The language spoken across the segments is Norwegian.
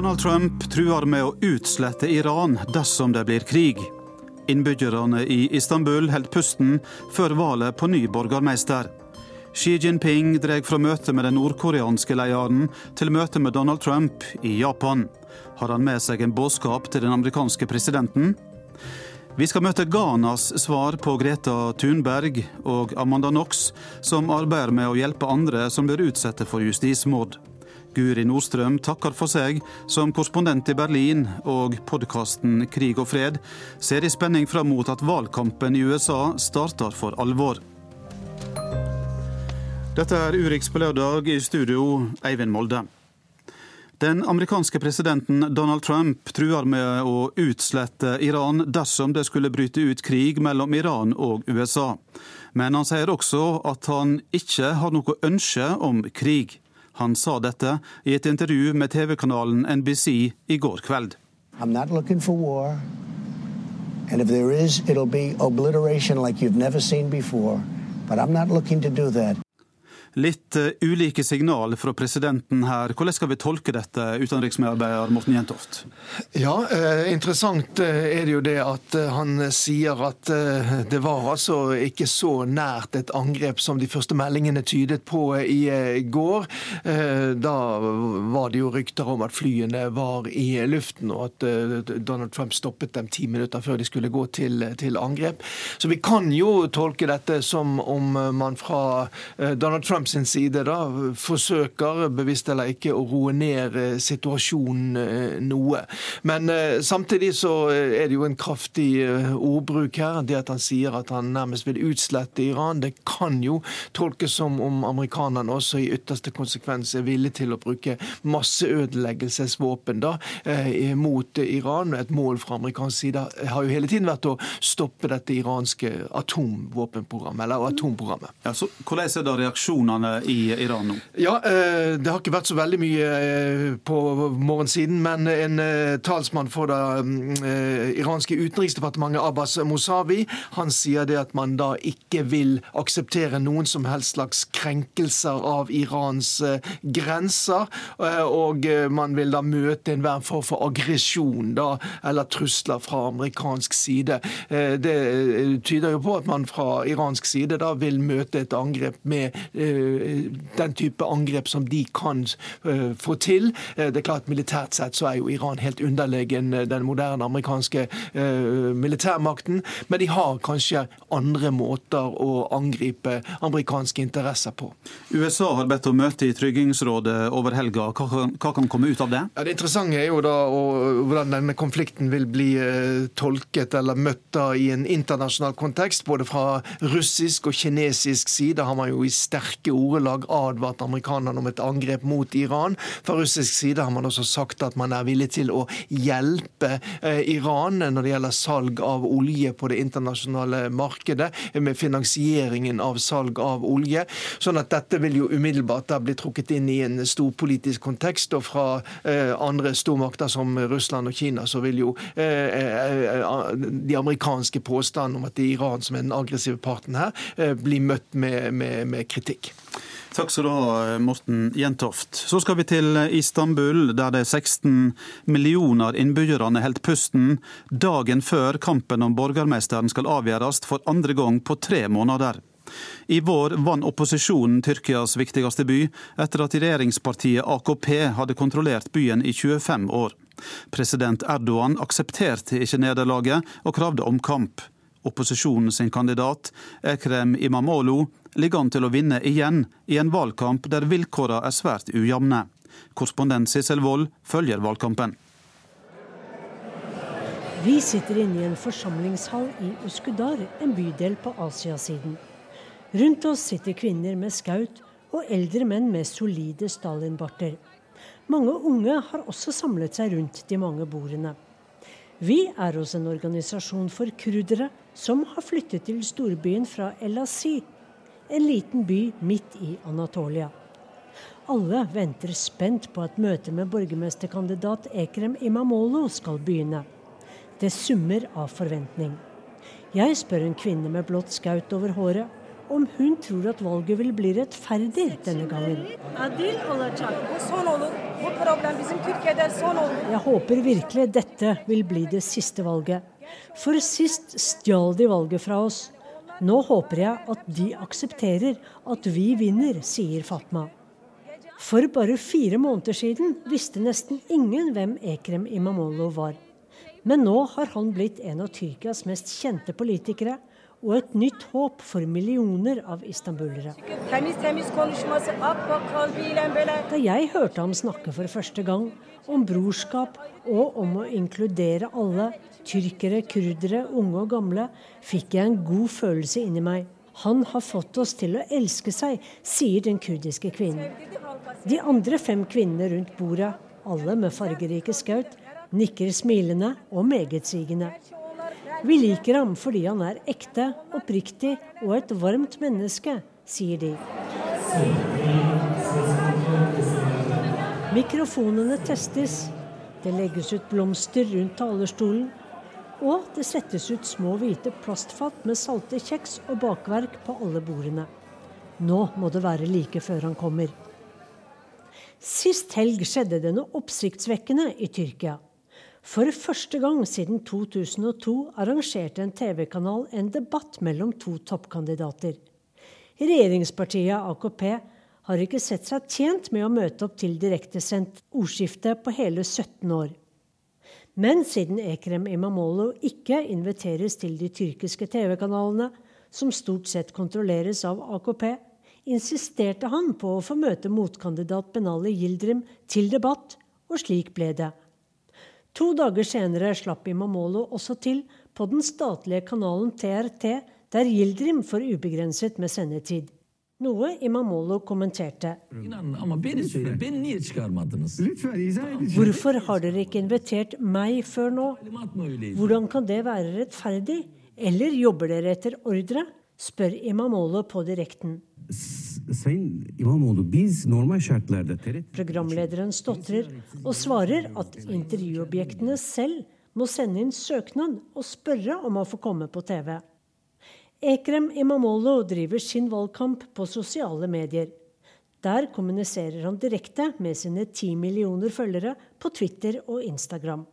Donald Trump truer med å utslette Iran dersom det blir krig. Innbyggerne i Istanbul holdt pusten før valget på ny borgermester. Xi Jinping drar fra møte med den nordkoreanske lederen til møte med Donald Trump i Japan. Har han med seg en budskap til den amerikanske presidenten? Vi skal møte Ghanas svar på Greta Thunberg og Amanda Knox, som arbeider med å hjelpe andre som blir utsatt for justismord. Guri Nordstrøm takker for seg som korrespondent i Berlin, og podkasten Krig og fred ser i spenning fram mot at valgkampen i USA starter for alvor. Dette er Urix på lørdag, i studio Eivind Molde. Den amerikanske presidenten Donald Trump truer med å utslette Iran dersom det skulle bryte ut krig mellom Iran og USA. Men han sier også at han ikke har noe ønske om krig. Han sa dette i et intervju med TV-kanalen NBC i går kveld. Is, like before. Litt uh, ulike signal fra presidenten her. Hvordan skal vi tolke dette, utenriksmedarbeider Morten Jentoft? Ja, eh, Interessant eh, er det jo det at eh, han sier at eh, det var altså ikke så nært et angrep som de første meldingene tydet på i eh, går. Da var det jo rykter om at flyene var i luften, og at Donald Trump stoppet dem ti minutter før de skulle gå til, til angrep. Så vi kan jo tolke dette som om man fra Donald Trump Sin side da, forsøker, bevisst eller ikke, å roe ned eh, situasjonen eh, noe. Men eh, samtidig så er det jo en kraftig ordbruk her. Det at han sier at han nærmest vil utslette Iran, det kan jo tolkes som om amerikanerne også i ytterste konsekvens er villige til å bruke masseødeleggelsesvåpen da, mot Iran. Et mål fra amerikansk side har jo hele tiden vært å stoppe dette iranske atomvåpenprogrammet, eller atomprogrammet. Ja, så Hvordan er da reaksjonen reaksjonene i Iran nå? Ja, eh, Det har ikke vært så veldig mye eh, på morgensiden, men en eh, talsmann for det iranske utenriksdepartementet, Abbas Mosavi, han sier det at man da ikke vil akseptere noen som helst slags krenkelser av Irans grenser, og man vil da møte enhver form for aggresjon eller trusler fra amerikansk side. Det tyder jo på at man fra iransk side da vil møte et angrep med den type angrep som de kan eh, få til. Eh, det er klart Militært sett så er jo Iran helt underlegen den moderne amerikanske militærmakten, men de har kanskje andre måter å angripe amerikanske interesser på. USA har bedt om møte i Tryggingsrådet over helga. Hva kan, hva kan komme ut av det? Ja, det interessante er jo da hvordan denne konflikten vil bli tolket eller møtt da i en internasjonal kontekst. Både fra russisk og kinesisk side har man jo i sterke sterke ordelag advart amerikanerne om et angrep mot Iran. Fra russisk side har man også sagt at man er villig til å hjelpe eh, Iran når det gjelder salg av olje på det internasjonale markedet, med finansieringen av salg av olje. Sånn at dette vil jo umiddelbart da bli trukket inn i en storpolitisk kontekst. Og fra eh, andre stormakter som Russland og Kina så vil jo eh, de amerikanske påstandene om at det er Iran som er den aggressive parten her, bli møtt med, med, med kritikk. Takk skal du ha, Morten Jentoft. Så skal vi til Istanbul, der de 16 millioner innbyggerne holdt pusten dagen før kampen om borgermesteren skal avgjøres for andre gang på tre måneder. I vår vant opposisjonen Tyrkias viktigste by, etter at regjeringspartiet AKP hadde kontrollert byen i 25 år. President Erdogan aksepterte ikke nederlaget og kravde omkamp. Opposisjonen sin kandidat, Ekrem Imamolo, ligger an til å vinne igjen i en valgkamp der vilkårene er svært ujevne. Korrespondent Sissel Wold følger valgkampen. Vi sitter inne i en forsamlingshall i Uskudar, en bydel på Asiasiden. Rundt oss sitter kvinner med skaut og eldre menn med solide Stalin-barter. Mange unge har også samlet seg rundt de mange bordene. Vi er hos en organisasjon for kurdere som har flyttet til storbyen fra El Asi en liten by midt i Anatolia. Alle venter spent på at møtet med borgermesterkandidat Ekrem Imamolo skal begynne. Det summer av forventning. Jeg spør en kvinne med blått skaut over håret om hun tror at valget vil bli rettferdig denne gangen. Jeg håper virkelig dette vil bli det siste valget. For sist stjal de valget fra oss. Nå håper jeg at de aksepterer at vi vinner, sier Fatma. For bare fire måneder siden visste nesten ingen hvem Ekrem Imamolo var. Men nå har han blitt en av Tyrkias mest kjente politikere og et nytt håp for millioner av istanbulere. Da jeg hørte ham snakke for første gang om brorskap og om å inkludere alle, tyrkere, kurdere, unge og gamle, fikk jeg en god følelse inni meg. Han har fått oss til å elske seg, sier den kurdiske kvinnen. De andre fem kvinnene rundt bordet, alle med fargerike skaut, nikker smilende og megetsigende. Vi liker ham fordi han er ekte, oppriktig og et varmt menneske, sier de. Mikrofonene testes. Det legges ut blomster rundt talerstolen. Og det settes ut små hvite plastfat med salte kjeks og bakverk på alle bordene. Nå må det være like før han kommer. Sist helg skjedde det noe oppsiktsvekkende i Tyrkia. For første gang siden 2002 arrangerte en TV-kanal en debatt mellom to toppkandidater. Regjeringspartiet AKP har ikke sett seg tjent med å møte opp til direktesendt ordskifte på hele 17 år. Men siden Ekrem Imamolo ikke inviteres til de tyrkiske TV-kanalene, som stort sett kontrolleres av AKP, insisterte han på å få møte motkandidat Benali Gildrim til debatt, og slik ble det. To dager senere slapp Imamolo også til på den statlige kanalen TRT, der Gildrim får ubegrenset med sendetid. Noe Imamolo kommenterte. Hvorfor har dere ikke invitert meg før nå? Hvordan kan det være rettferdig? Eller jobber dere etter ordre? spør Imamolo på direkten. Programlederen stotrer og svarer at intervjuobjektene selv må sende inn søknad og spørre om å få komme på TV. Ekrem Imamolo driver sin valgkamp på sosiale medier. Der kommuniserer han direkte med sine ti millioner følgere på Twitter og Instagram.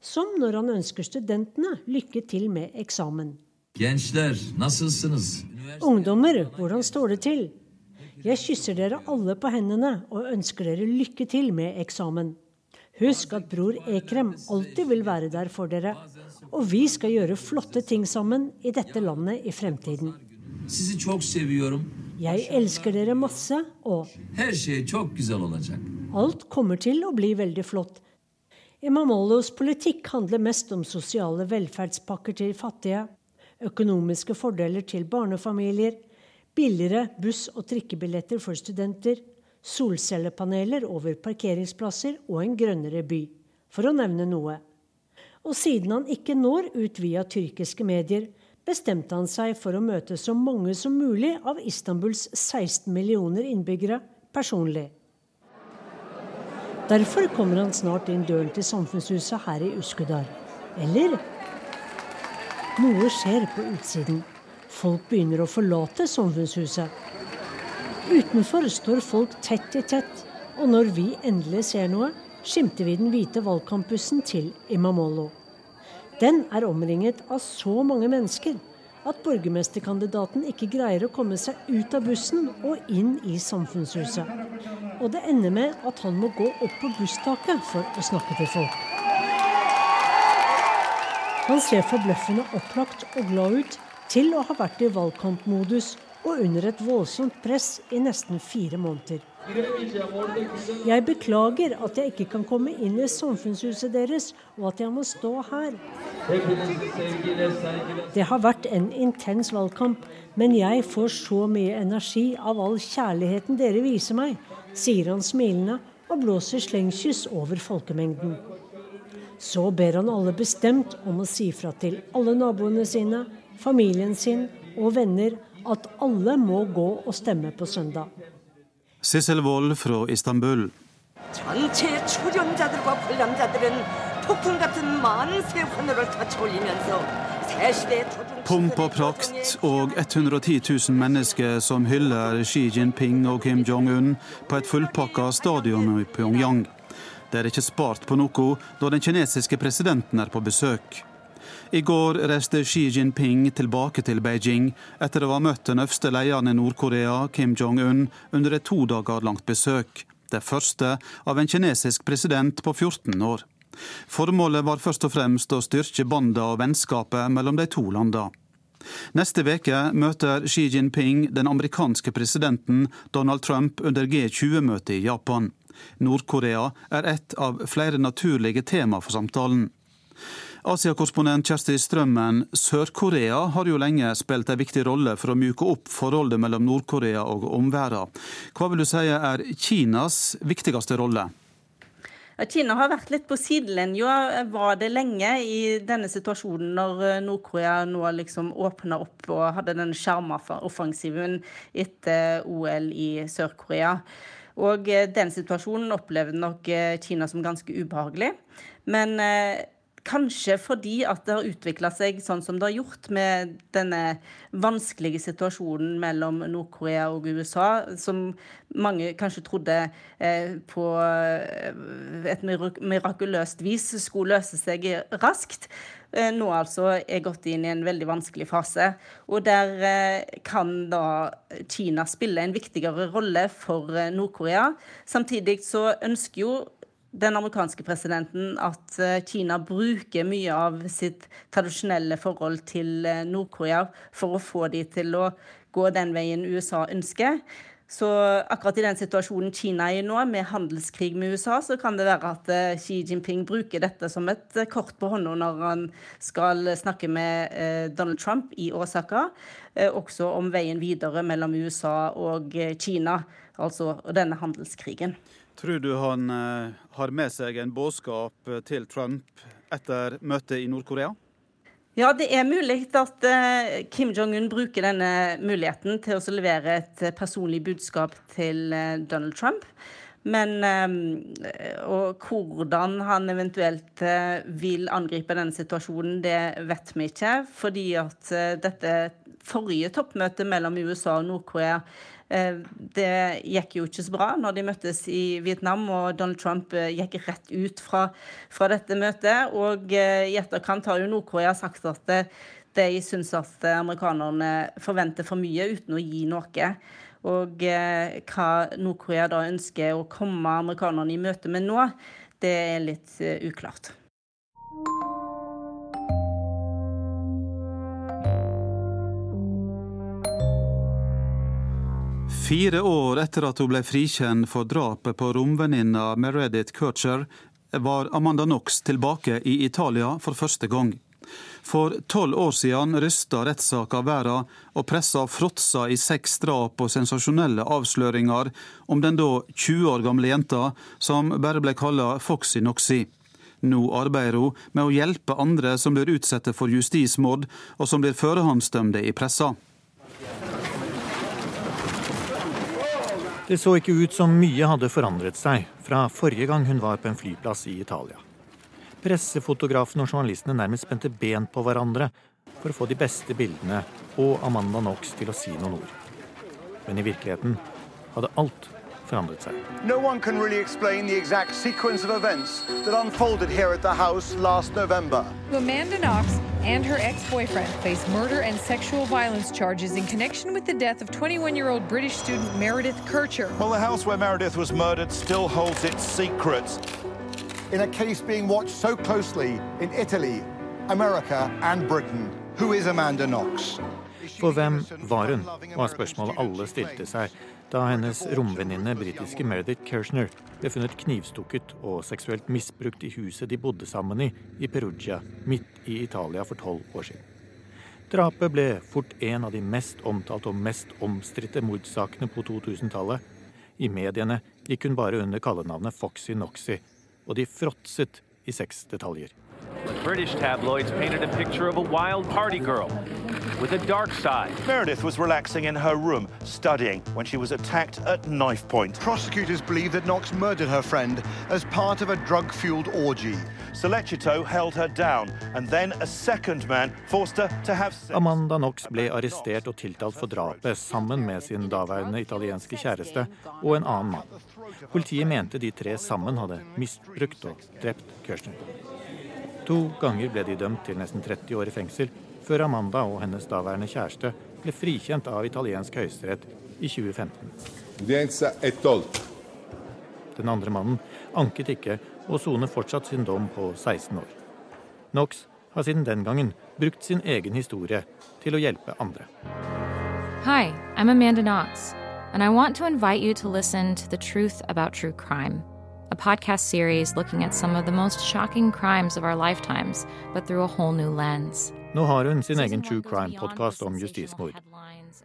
Som når han ønsker studentene lykke til med eksamen. Gençler, Ungdommer, hvordan står det til? Jeg kysser dere alle på hendene og ønsker dere lykke til med eksamen. Husk at bror Ekrem alltid vil være der for dere, og vi skal gjøre flotte ting sammen i dette landet i fremtiden. Jeg elsker dere masse, og Alt kommer til å bli veldig flott. Imamolos politikk handler mest om sosiale velferdspakker til fattige, økonomiske fordeler til barnefamilier, billigere buss- og trikkebilletter for studenter, solcellepaneler over parkeringsplasser og en grønnere by, for å nevne noe. Og siden han ikke når ut via tyrkiske medier, bestemte han seg for å møte så mange som mulig av Istanbuls 16 millioner innbyggere personlig. Derfor kommer han snart inn døren til samfunnshuset her i Uskudar. Eller noe skjer på utsiden. Folk begynner å forlate samfunnshuset. Utenfor står folk tett i tett, og når vi endelig ser noe, skimter vi den hvite valgkampbussen til Imamolo. Den er omringet av så mange mennesker at borgermesterkandidaten ikke greier å komme seg ut av bussen og inn i samfunnshuset. Og det ender med at han må gå opp på busstaket for å snakke til folk. Han ser forbløffende opplagt og glad ut til å ha vært i valgkampmodus og under et voldsomt press i nesten fire måneder. Jeg beklager at jeg ikke kan komme inn i samfunnshuset deres, og at jeg må stå her. Det har vært en intens valgkamp, men jeg får så mye energi av all kjærligheten dere viser meg, sier han smilende og blåser slengkyss over folkemengden. Så ber han alle bestemt om å si fra til alle naboene sine, familien sin og venner at alle må gå og stemme på søndag. Sissel Wold fra Istanbul. Pomp og prakt og 110 000 mennesker som hyller Xi Jinping og Kim Jong-un på et fullpakka stadion i Pyongyang. Det er ikke spart på noe da den kinesiske presidenten er på besøk. I går reiste Xi Jinping tilbake til Beijing etter å ha møtt den øverste lederen i Nord-Korea, Kim Jong-un, under et to dager langt besøk. Det første av en kinesisk president på 14 år. Formålet var først og fremst å styrke båndene og vennskapet mellom de to landene. Neste uke møter Xi Jinping den amerikanske presidenten Donald Trump under G20-møtet i Japan. Nord-Korea er ett av flere naturlige tema for samtalen. Asiakorrespondent Kjersti Strømmen, Sør-Korea har jo lenge spilt en viktig rolle for å myke opp forholdet mellom Nord-Korea og omverdenen. Hva vil du si er Kinas viktigste rolle? Kina har vært litt på sidelinja, var det lenge i denne situasjonen når eh, Nord-Korea nå liksom åpna opp og hadde den sjarmoffensiven etter OL i Sør-Korea. Og eh, den situasjonen opplevde nok eh, Kina som ganske ubehagelig. Men Kanskje fordi at det har utvikla seg sånn som det har gjort med denne vanskelige situasjonen mellom Nord-Korea og USA, som mange kanskje trodde eh, på eh, et mirakuløst vis skulle løse seg raskt. Eh, nå altså er gått inn i en veldig vanskelig fase. Og der eh, kan da Kina spille en viktigere rolle for Nord-Korea. Samtidig så ønsker jo den amerikanske presidenten at eh, Kina bruker mye av sitt tradisjonelle forhold til eh, Nord-Korea for å få de til å gå den veien USA ønsker. Så akkurat i den situasjonen Kina er i nå, med handelskrig med USA, så kan det være at eh, Xi Jinping bruker dette som et kort på hånda når han skal snakke med Donald Trump i Osaka, også om veien videre mellom USA og Kina, altså denne handelskrigen. Tror du han eh, har med seg en budskap eh, til Trump etter møtet i Nord-Korea? Ja, det er mulig at eh, Kim Jong-un bruker denne muligheten til å levere et personlig budskap til Donald Trump. Men og hvordan han eventuelt vil angripe denne situasjonen, det vet vi ikke. Fordi at dette forrige toppmøtet mellom USA og Nord-Korea det gikk jo ikke så bra når de møttes i Vietnam, og Donald Trump eh, gikk rett ut fra, fra dette møtet. Og eh, i etterkant har jo Nord-Korea sagt at de syns at amerikanerne forventer for mye uten å gi noe. Og hva Nord-Korea da ønsker å komme amerikanerne i møte med nå, det er litt uklart. Fire år etter at hun ble frikjent for drapet på romvenninna Meredith Kircher, var Amanda Knox tilbake i Italia for første gang. For tolv år siden rysta rettssaka verden, og pressa fråtsa i seks drap og sensasjonelle avsløringer om den da 20 år gamle jenta som bare ble kalla Foxy Noxy. Nå arbeider hun med å hjelpe andre som blir utsatt for justismord, og som blir førehåndsdømte i pressa. Det så ikke ut som mye hadde forandret seg fra forrige gang hun var på en flyplass i Italia. Pressefotografen og journalistene nærmest spente ben på hverandre for å få de beste bildene og Amanda Knox til å si noen ord. Men i virkeligheten hadde alt forandret seg. No kan can really explain the exact sequence of events that unfolded here at the house last November. Amanda Knox and her ex-boyfriend face murder and sexual violence charges in connection with the death of 21-year-old British student Meredith Kircher. Well, the house where Meredith was murdered still holds its secrets. In a case being watched so closely in Italy, America and Britain, who is Amanda Knox? For hvem var hun, var spørsmålet alle stilte seg da hennes romvenninne britiske Meredith Kershner ble funnet knivstukket og seksuelt misbrukt i huset de bodde sammen i i Perugia, midt i Italia for tolv år siden. Drapet ble fort en av de mest omtalte og mest omstridte mordsakene på 2000-tallet. I mediene gikk hun bare under kallenavnet Foxy Noxy, og de fråtset i seks detaljer. British tabloids painted a picture of a wild party girl with a dark side. Meredith was relaxing in her room, studying, when she was attacked at knife point. Prosecutors believe that Knox murdered her friend as part of a drug fueled orgy. Selecito held her down, and then a second man forced her to have sex. Amanda Knox ble arrestert og tiltalt for drapet sammen med sin daværende italienske kjæreste og en annen mann. Politiet mente de tre sammen hadde misbrukt og drept Kirsten. To ganger ble de dømt til nesten 30 år i fengsel, før Amanda og hennes daværende kjæreste ble frikjent av italiensk høyesterett i 2015. Den andre mannen anket ikke og soner fortsatt sin dom på 16 år. Knox har siden den gangen brukt sin egen historie til å hjelpe andre. Hi, I'm Amanda Knox, and I want to invite you to listen to The Truth About True Crime, a podcast series looking at some of the most shocking crimes of our lifetimes, but through a whole new lens. Nå har hun sin egen true crime-podkast om justismord.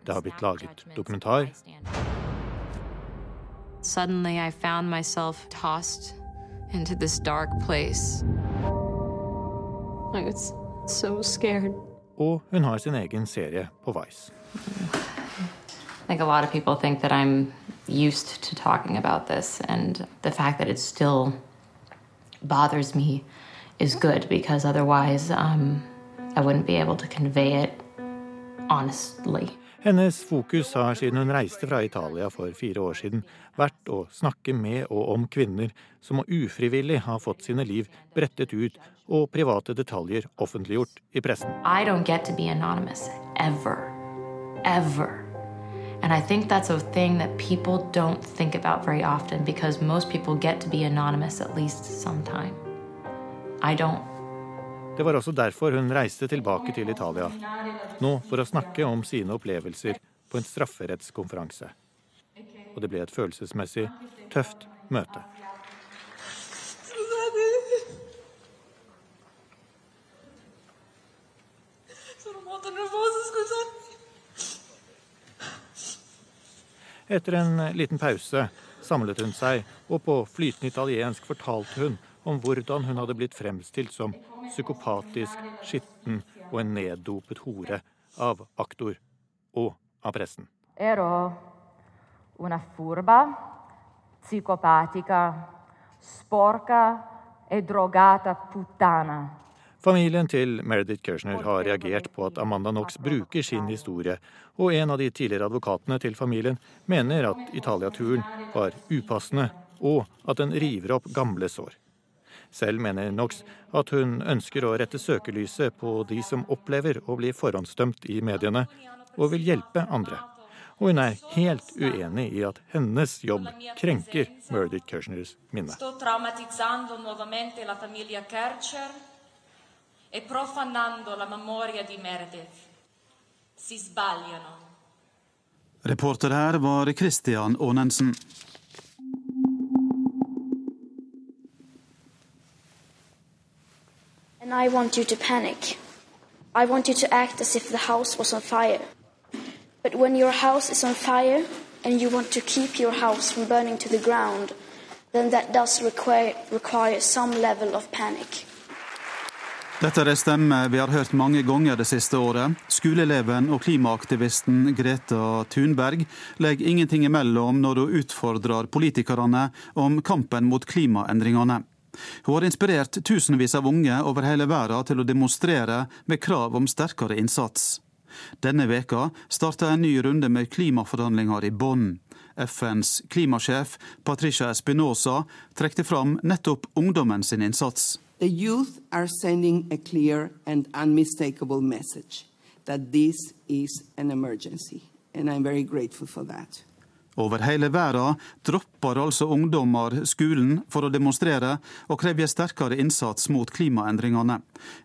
Det har blitt laget dokumentar. Suddenly, I found myself tossed into this dark place. I was so scared. Og hun har sin egen serie på Vice. I think a lot of people think that I'm used to talking about this, and the fact that it still bothers me is good because otherwise um, I wouldn't be able to convey it honestly. Hennes fokus har siden hun reiste fra Italia for fire år siden, vært å snakke med og om kvinner som ufrivillig har fått sine liv brettet ut og private detaljer offentliggjort i pressen. I don't get to be anonymous ever. Ever. And I think that's a thing that people don't think about very often because most people get to be anonymous at least sometime. I don't. Det var også derfor hun reiste tilbake til Italia, nå for å snakke om sine opplevelser på en strafferettskonferanse. Og det ble et følelsesmessig tøft møte. Etter en liten pause samlet hun seg, og på flytende italiensk fortalte hun om hvordan hun hadde blitt fremstilt som psykopatisk, skitten og en neddopet hore av aktor og av pressen. Ero una furba, psicopatica, sporca e drogata puttana. Familien til Meredith Kirchner har reagert på at Amanda Knox bruker sin historie, og en av de tidligere advokatene til familien mener at Italia-turen var upassende, og at den river opp gamle sår. Selv mener Knox at hun ønsker å rette søkelyset på de som opplever å bli forhåndsdømt i mediene, og vil hjelpe andre. Og hun er helt uenig i at hennes jobb krenker Meredith Kirchners minne. e profanando la memoria di Meredith. Si sbagliano. Reporter her var Christian Aanensen. I want you to panic. I want you to act as if the house was on fire. But when your house is on fire and you want to keep your house from burning to the ground, then that does require, require some level of panic. Dette er en stemme vi har hørt mange ganger det siste året. Skoleeleven og klimaaktivisten Greta Thunberg legger ingenting imellom når hun utfordrer politikerne om kampen mot klimaendringene. Hun har inspirert tusenvis av unge over hele verden til å demonstrere med krav om sterkere innsats. Denne veka starta en ny runde med klimaforhandlinger i Bonn. FNs klimasjef Patricia Espinosa trekte fram nettopp ungdommen sin innsats. The youth are sending a clear and unmistakable message that this is an emergency, and I'm very grateful for that. Over hele verden dropper altså ungdommer skolen for å demonstrere og krever sterkere innsats mot klimaendringene.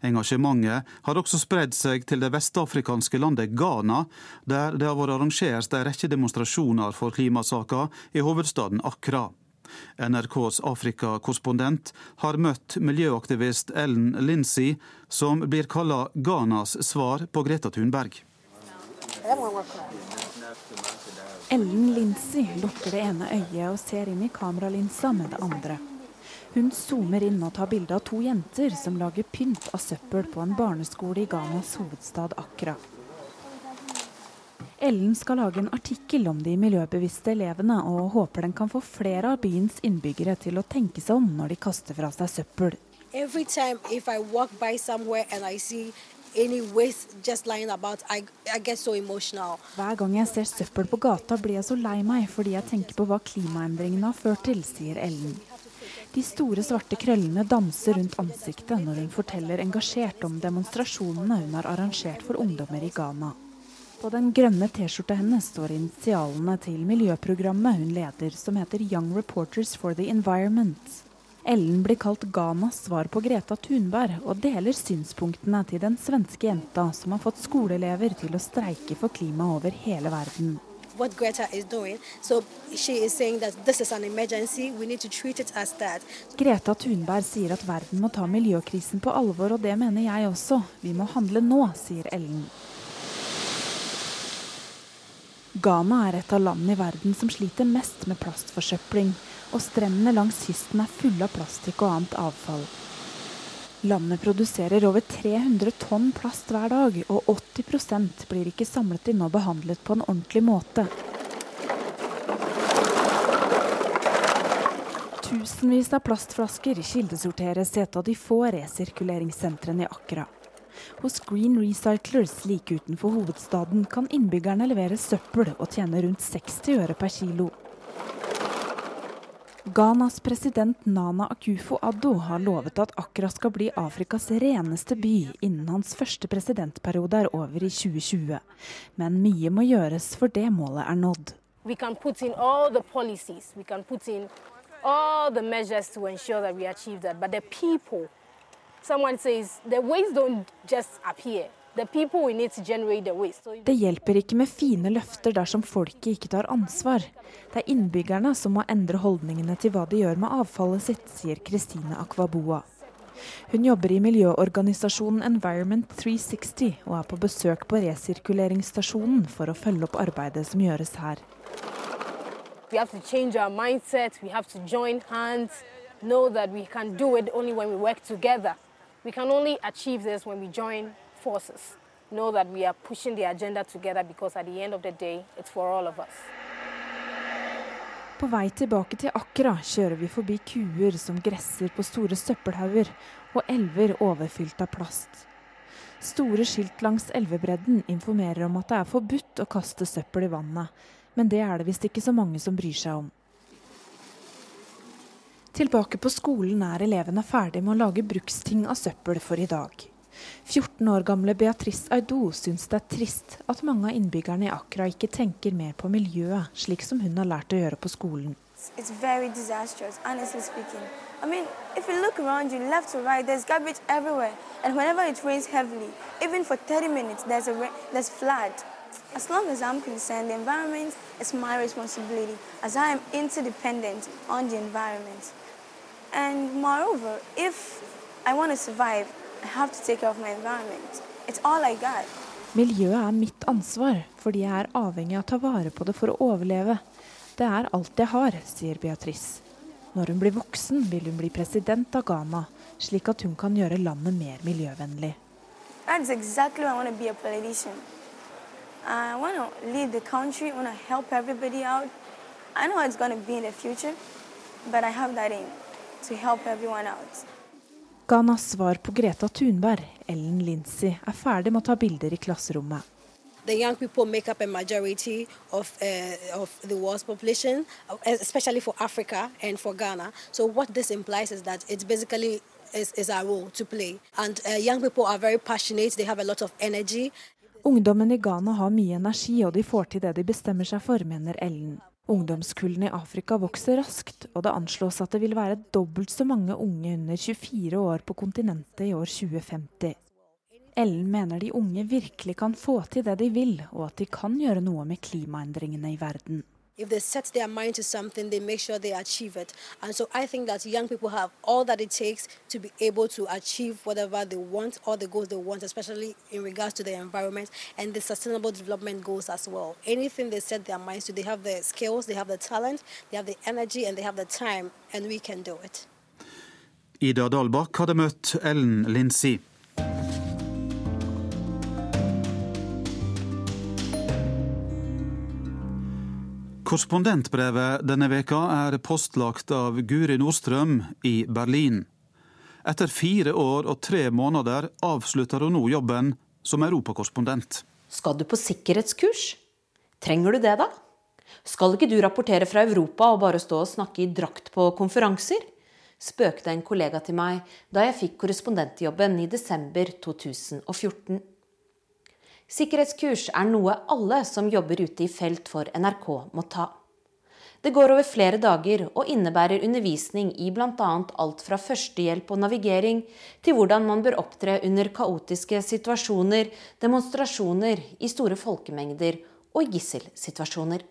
Engasjementet har også spredd seg til det vestafrikanske landet Ghana, der det har vært arrangert en rekke demonstrasjoner for klimasaker i hovedstaden Accra. NRKs Afrika-korrespondent har møtt miljøaktivist Ellen Lindsay, som blir kalla Ghanas svar på Greta Thunberg. Ellen Lindsay lukker det ene øyet og ser inn i kameralinsa med det andre. Hun zoomer inn og tar bilde av to jenter som lager pynt av søppel på en barneskole i Ghanas hovedstad Accra. Ellen skal lage en artikkel om de miljøbevisste elevene, og håper den kan få flere av byens innbyggere til å tenke seg om når de kaster fra seg søppel. Every time if I walk by somewhere and I see Hver gang jeg ser søppel på gata, blir jeg så lei meg fordi jeg tenker på hva klimaendringene har ført til, sier Ellen. De store, svarte krøllene danser rundt ansiktet når hun forteller engasjert om demonstrasjonene hun har arrangert for ungdommer i Ghana. På den grønne T-skjorta hennes står initialene til miljøprogrammet hun leder, som heter Young Reporters for the Environment. Ellen blir kalt Ghanas svar på Greta Thunberg, og deler synspunktene til den svenske jenta som har fått skoleelever til å streike for klima over hele verden. What Greta is doing, so she is saying that this is an emergency. We need to treat it as that. Greta Thunberg sier at verden må ta miljøkrisen på alvor, og det mener jeg også. Vi må handle nå, sier Ellen. Ghana er et av landene i verden som sliter mest med plastforsøpling, og strendene langs kysten er fulle av plastikk og annet avfall. Landet produserer over 300 tonn plast hver dag, og 80% blir ikke samlet inn og behandlet på en ordentlig måte. Tusenvis av plastflasker kildesorteres i et av de få resirkuleringssentrene i Akra. Hos Green Recyclers like utenfor hovedstaden kan innbyggerne levere søppel og tjene rundt 60 øre per kilo. Ghanas president Nana Akufo-Addo har lovet at Accra skal bli Afrikas reneste by innen hans første presidentperiode er over i 2020. Men mye må gjøres for det målet er nådd. We can put in all the policies, we can put in all the measures to ensure that we achieve that. But the people, someone says, the waste don't just appear. Det hjelper ikke med fine løfter dersom folket ikke tar ansvar. Det er innbyggerne som må endre holdningene til hva de gjør med avfallet sitt, sier Kristine Akwaboa. Hun jobber i miljøorganisasjonen Environment 360 og er på besøk på resirkuleringsstasjonen for å følge opp arbeidet som gjøres her. we have to change our mindset, we have to join hands, know that we can do it only when we work together. We can only achieve this when we join forces. Know that we are pushing the agenda together because at the end of the day, it's for all of us. På vei tilbake til Accra kjører vi forbi kuer som gresser på store søppelhauger, og elver overfylt av plast. Store skilt langs elvebredden informerer om at det er forbudt å kaste søppel i vannet, men det er det visst ikke så mange som bryr seg om. Tilbake på skolen er elevene ferdig med å lage bruksting av søppel for i dag. 14 år gamle Beatrice Aido syns det er trist at mange av innbyggerne i Accra ikke tenker mer på miljøet, slik som hun har lært å gjøre på skolen. It's very disastrous, honestly speaking. I mean, if you look around you, left to right, there's garbage everywhere. And whenever it rains heavily, even for 30 minutes, there's a there's flood. As long as I'm concerned, the environment is my responsibility, as I am interdependent on the environment. And moreover, if I want to survive, Miljøet er mitt ansvar, fordi jeg er avhengig av å ta vare på det for å overleve. Det er alt jeg har, sier Beatrice. Når hun blir voksen, vil hun bli president av Ghana, slik at hun kan gjøre landet mer miljøvennlig. Exactly I want to be a politician. I want to lead the country, I want to help everybody out. I know it's going to be in the future, but I have that aim to help everyone out. Ghanas svar på Greta Thunberg, Ellen Lindsay, er ferdig med å ta bilder i klasserommet. The young people make up a majority of, uh, of the world's population, especially for Africa and for Ghana. So what this implies is that it's basically is, is our role to play. And uh, young people are very passionate. They have a lot of energy. Ungdommen i Ghana har mye energi, og de får til det de bestemmer seg for, mener Ellen. Ungdomskullene i Afrika vokser raskt, og det anslås at det vil være dobbelt så mange unge under 24 år på kontinentet i år 2050. Ellen mener de unge virkelig kan få til det de vil, og at de kan gjøre noe med klimaendringene i verden. If they set their mind to something, they make sure they achieve it. And so I think that young people have all that it takes to be able to achieve whatever they want, all the goals they want, especially in regards to the environment and the sustainable development goals as well. Anything they set their minds to, they have the skills, they have the talent, they have the energy, and they have the time, and we can do it. Ida Dalbakk hadde møtt Ellen Korrespondentbrevet denne veka er postlagt av Guri Nordstrøm i Berlin. Etter fire år og tre måneder avslutter hun nå jobben som europakorrespondent. Skal du på sikkerhetskurs? Trenger du det, da? Skal ikke du rapportere fra Europa og bare stå og snakke i drakt på konferanser? spøkte en kollega til meg da jeg fikk korrespondentjobben i desember 2014. Sikkerhetskurs er noe alle som jobber ute i felt for NRK må ta. Det går over flere dager og innebærer undervisning i bl.a. alt fra førstehjelp og navigering til hvordan man bør opptre under kaotiske situasjoner, demonstrasjoner i store folkemengder og gisselsituasjoner.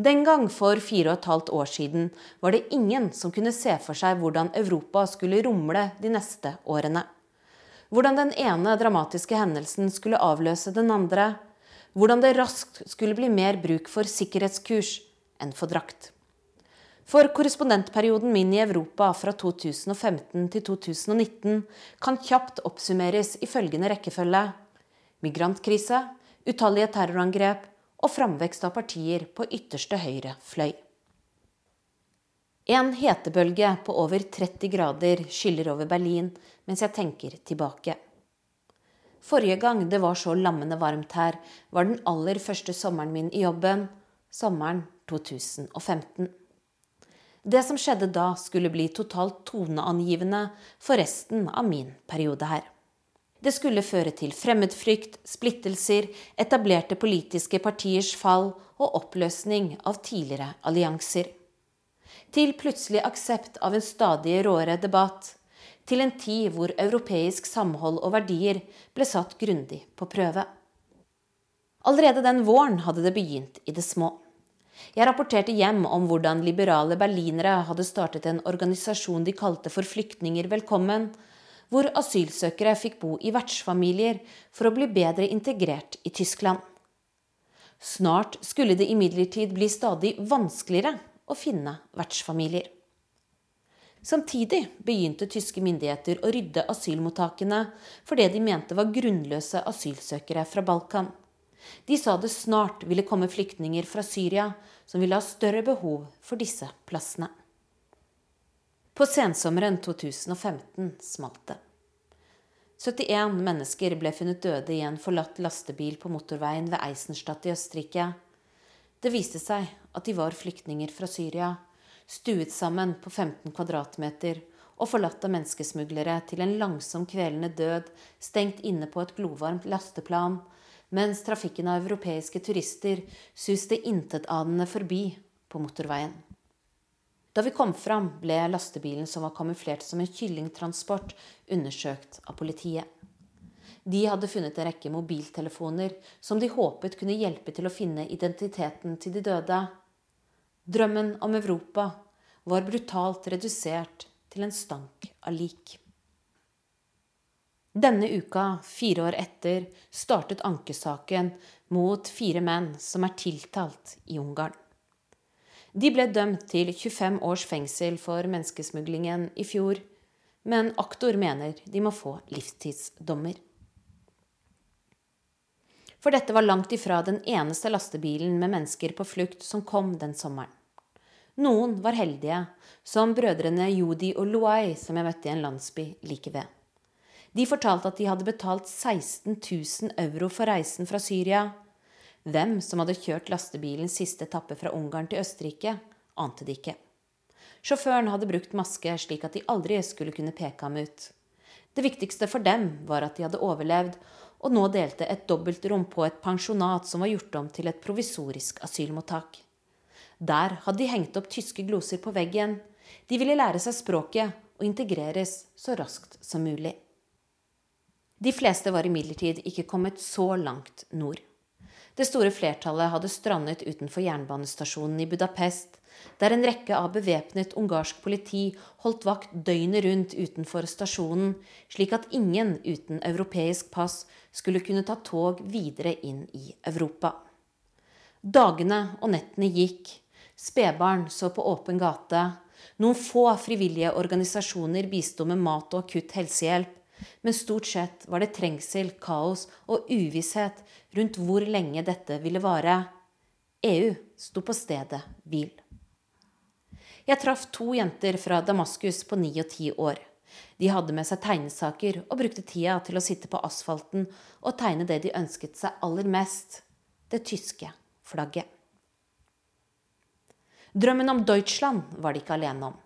Den gang for fire og et halvt år siden var det ingen som kunne se for seg hvordan Europa skulle rumle de neste årene. Hvordan den ene dramatiske hendelsen skulle avløse den andre. Hvordan det raskt skulle bli mer bruk for sikkerhetskurs enn for drakt. For korrespondentperioden min i Europa fra 2015 til 2019 kan kjapt oppsummeres i følgende rekkefølge migrantkrise, utallige terrorangrep, og framvekst av partier på ytterste høyre fløy. En hetebølge på over 30 grader skyller over Berlin mens jeg tenker tilbake. Forrige gang det var så lammende varmt her, var den aller første sommeren min i jobben, sommeren 2015. Det som skjedde da, skulle bli totalt toneangivende for resten av min periode her. Det skulle føre til fremmedfrykt, splittelser, etablerte politiske partiers fall og oppløsning av tidligere allianser. Til plutselig aksept av en stadig råere debatt. Til en tid hvor europeisk samhold og verdier ble satt grundig på prøve. Allerede den våren hadde det begynt i det små. Jeg rapporterte hjem om hvordan liberale berlinere hadde startet en organisasjon de kalte for Flyktninger velkommen, hvor asylsøkere fikk bo i vertsfamilier for å bli bedre integrert i Tyskland. Snart skulle det imidlertid bli stadig vanskeligere å finne vertsfamilier. Samtidig begynte tyske myndigheter å rydde asylmottakene for det de mente var grunnløse asylsøkere fra Balkan. De sa det snart ville komme flyktninger fra Syria som ville ha større behov for disse plassene. På sensommeren 2015 smalt det. 71 mennesker ble funnet døde i en forlatt lastebil på motorveien ved Eisenstadt i Østerrike. Det viste seg at de var flyktninger fra Syria, stuet sammen på 15 kvadratmeter og forlatt av menneskesmuglere til en langsom kvelende død, stengt inne på et glovarmt lasteplan, mens trafikken av europeiske turister suste intetanende forbi på motorveien. Da vi kom fram, ble lastebilen som var kamuflert som en kyllingtransport, undersøkt av politiet. De hadde funnet en rekke mobiltelefoner som de håpet kunne hjelpe til å finne identiteten til de døde. Drømmen om Europa var brutalt redusert til en stank av lik. Denne uka, fire år etter, startet ankesaken mot fire menn som er tiltalt i Ungarn. De ble dømt til 25 års fengsel for menneskesmuglingen i fjor, men aktor mener de må få livstidsdommer. For dette var langt ifra den eneste lastebilen med mennesker på flukt som kom den sommeren. Noen var heldige, som brødrene Jodi og Loai, som jeg møtte i en landsby like ved. De fortalte at de hadde betalt 16 000 euro for reisen fra Syria, hvem som hadde kjørt lastebilens siste etappe fra Ungarn til Østerrike, ante de ikke. Sjåføren hadde brukt maske slik at de aldri skulle kunne peke ham ut. Det viktigste for dem var at de hadde overlevd, og nå delte et dobbeltrom på et pensjonat som var gjort om til et provisorisk asylmottak. Der hadde de hengt opp tyske gloser på veggen. De ville lære seg språket og integreres så raskt som mulig. De fleste var imidlertid ikke kommet så langt nord. Det store flertallet hadde strandet utenfor jernbanestasjonen i Budapest, der en rekke av bevæpnet ungarsk politi holdt vakt døgnet rundt utenfor stasjonen, slik at ingen uten europeisk pass skulle kunne ta tog videre inn i Europa. Dagene og nettene gikk. Spedbarn så på åpen gate. Noen få frivillige organisasjoner bisto med mat og akutt helsehjelp men stort sett var det trengsel, kaos og uvisshet rundt hvor lenge dette ville vare. EU sto på stedet hvil. Jeg traff to jenter fra Damaskus på ni og ti år. De hadde med seg tegnesaker og brukte tida til å sitte på asfalten og tegne det de ønsket seg aller mest det tyske flagget. Drømmen om Deutschland var de ikke alene om.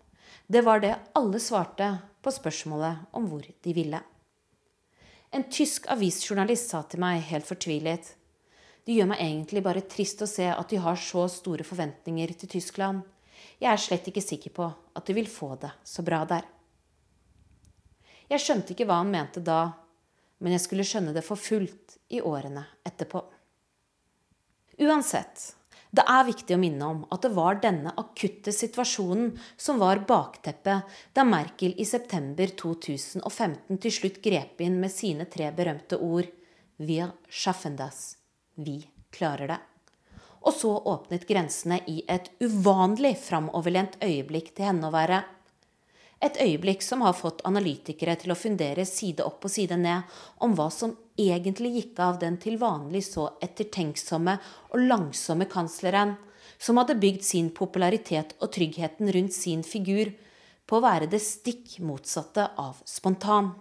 Det var det alle svarte på spørsmålet om hvor de ville. En tysk avisjournalist sa til meg helt fortvilet det gjør meg egentlig bare trist å se at de har så store forventninger til Tyskland. Jeg er slett ikke sikker på at de vil få det så bra der. Jeg skjønte ikke hva han mente da, men jeg skulle skjønne det for fullt i årene etterpå. Uansett, det er viktig å minne om at det var denne akutte situasjonen som var bakteppet da Merkel i september 2015 til slutt grep inn med sine tre berømte ord Wir schaffen das. Vi klarer det. Og så åpnet grensene i et uvanlig framoverlent øyeblikk til henne å være. Et øyeblikk som har fått analytikere til å fundere side opp og side ned om hva som egentlig gikk av den til vanlig så ettertenksomme og langsomme kansleren, som hadde bygd sin popularitet og tryggheten rundt sin figur på å være det stikk motsatte av spontan.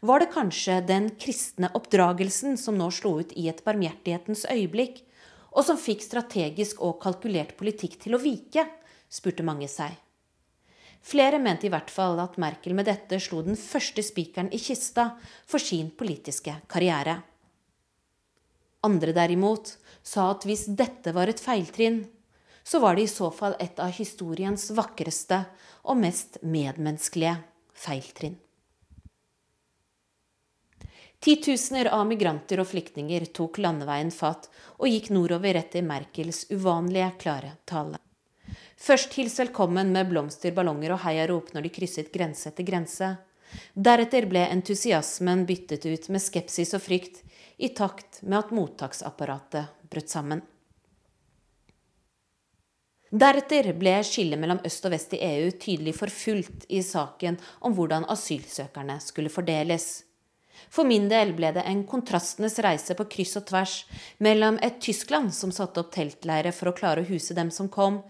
Var det kanskje den kristne oppdragelsen som nå slo ut i et barmhjertighetens øyeblikk, og som fikk strategisk og kalkulert politikk til å vike, spurte mange seg. Flere mente i hvert fall at Merkel med dette slo den første spikeren i kista for sin politiske karriere. Andre derimot sa at hvis dette var et feiltrinn, så var det i så fall et av historiens vakreste og mest medmenneskelige feiltrinn. Titusener av migranter og flyktninger tok landeveien fatt og gikk nordover etter Merkels uvanlige klare tale. Først hils velkommen med blomster, ballonger og heiarop når de krysset grense etter grense. Deretter ble entusiasmen byttet ut med skepsis og frykt, i takt med at mottaksapparatet brøt sammen. Deretter ble skillet mellom øst og vest i EU tydelig forfulgt i saken om hvordan asylsøkerne skulle fordeles. For min del ble det en kontrastenes reise på kryss og tvers mellom et Tyskland som satte opp teltleire for å klare å huse dem som kom,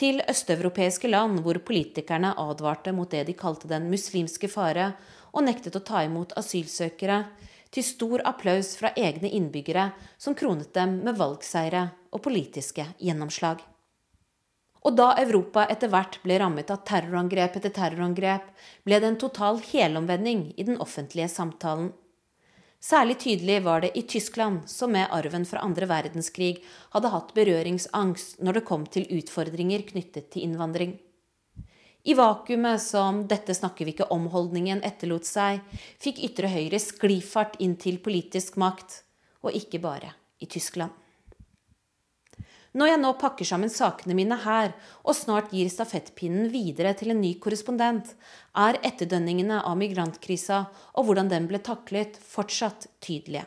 til østeuropeiske land hvor politikerne advarte mot det de kalte den muslimske fare, og nektet å ta imot asylsøkere, til stor applaus fra egne innbyggere som kronet dem med valgseire og politiske gjennomslag. Og da Europa etter hvert ble rammet av terrorangrep etter terrorangrep, ble det en total helomvending i den offentlige samtalen. Særlig tydelig var det i Tyskland, som med arven fra andre verdenskrig hadde hatt berøringsangst når det kom til utfordringer knyttet til innvandring. I vakuumet som 'dette snakker vi ikke om'-holdningen etterlot seg, fikk ytre høyre sklifart inn til politisk makt, og ikke bare i Tyskland. Når jeg nå pakker sammen sakene mine her, og snart gir stafettpinnen videre til en ny korrespondent, er etterdønningene av migrantkrisa og hvordan den ble taklet, fortsatt tydelige.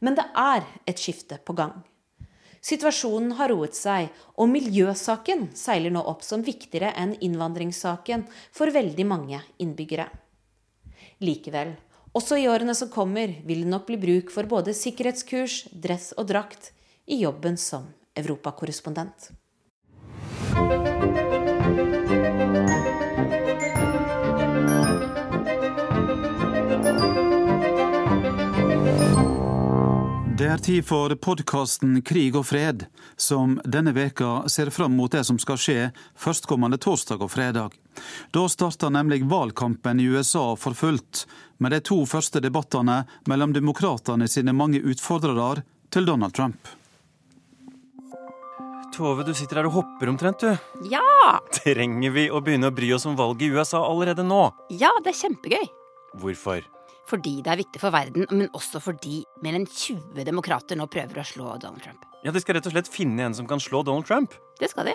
Men det er et skifte på gang. Situasjonen har roet seg, og miljøsaken seiler nå opp som viktigere enn innvandringssaken for veldig mange innbyggere. Likevel, også i årene som kommer, vil det nok bli bruk for både sikkerhetskurs, dress og drakt i jobben som europakorrespondent. Det er tid for podkasten Krig og fred, som denne veka ser fram mot det som skal skje førstkommende torsdag og fredag. Da starter nemlig valgkampen i USA for fullt, med de to første debattene mellom demokratene sine mange utfordrere til Donald Trump. Tove, du sitter her og hopper omtrent, du. Ja! Trenger vi å begynne å bry oss om valget i USA allerede nå? Ja, det er kjempegøy. Hvorfor? Fordi det er viktig for verden, men også fordi mer enn 20 demokrater nå prøver å slå Donald Trump. Ja, De skal rett og slett finne en som kan slå Donald Trump? Det skal de.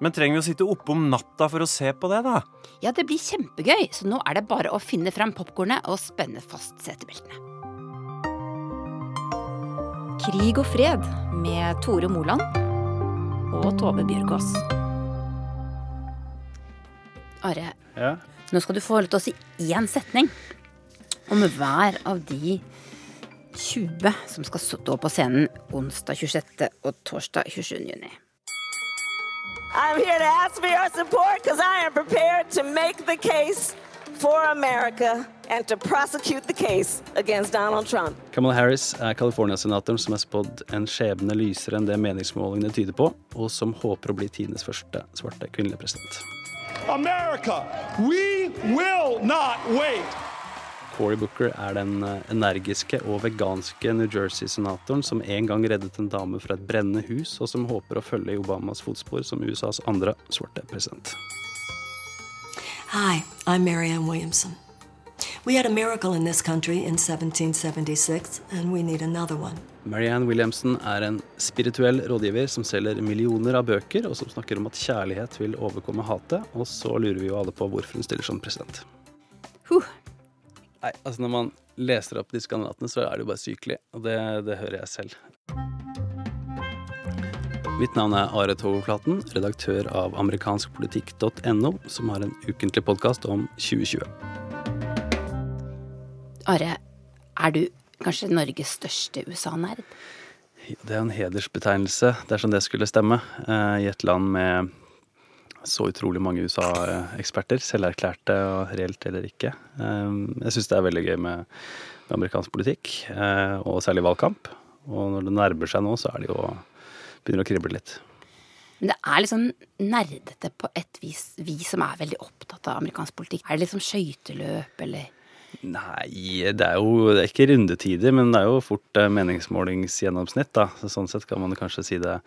Men trenger vi å sitte oppe om natta for å se på det, da? Ja, det blir kjempegøy, så nå er det bare å finne fram popkornet og spenne fast setebeltene. Krig og fred med Tore Moland og Tove Bjørgaas. Are, Ja? nå skal du få holde til å si én setning om hver av de 20 som skal stå på scenen onsdag 26. og torsdag 27. juni. I'm here to ask for your support because I am prepared to make the case for America and to prosecute the case against Donald Trump. Kamala Harris er California-senatoren som er spådd en skjebne lysere enn det meningsmålingene tyder på, og som håper å bli tidenes første svarte kvinnelige president. America, we will not wait. Cory Booker er den eh, energiske og veganske New Jersey-senatoren som en gang reddet en dame fra et brennende hus, og som håper å følge i Obamas fotspor som USAs andre svarte president. Hi, I'm Marianne Williamson. We had a miracle in this country in 1776, and we need another one. Marianne Williamson er en spirituell rådgiver som selger millioner av bøker, og som snakker om at kjærlighet vil overkomme hatet. Og så lurer vi jo alle på hvorfor hun stiller som president. Huh. Nei, altså Når man leser opp disse kandidatene, så er det jo bare sykelig. Og det, det hører jeg selv. Mitt navn er Are Toverflaten, redaktør av amerikanskpolitikk.no, som har en ukentlig podkast om 2020. Are, er du kanskje Norges største USA-nerd? Det er en hedersbetegnelse dersom det skulle stemme, eh, i et land med så utrolig mange USA-eksperter, selverklærte og reelt eller ikke. Ehm, jeg syns det er veldig gøy med, med amerikansk politikk, eh, og særlig valgkamp. Og når det nærmer seg nå, så er det jo begynner å krible litt. Men det er litt sånn nerdete på et vis, vi som er veldig opptatt av amerikansk politikk. Er det sånn skøyteløp, eller? Nei, det er jo det er ikke rundetider, men det er jo fort eh, meningsmålingsgjennomsnitt, da. Så sånn sett kan man kanskje si det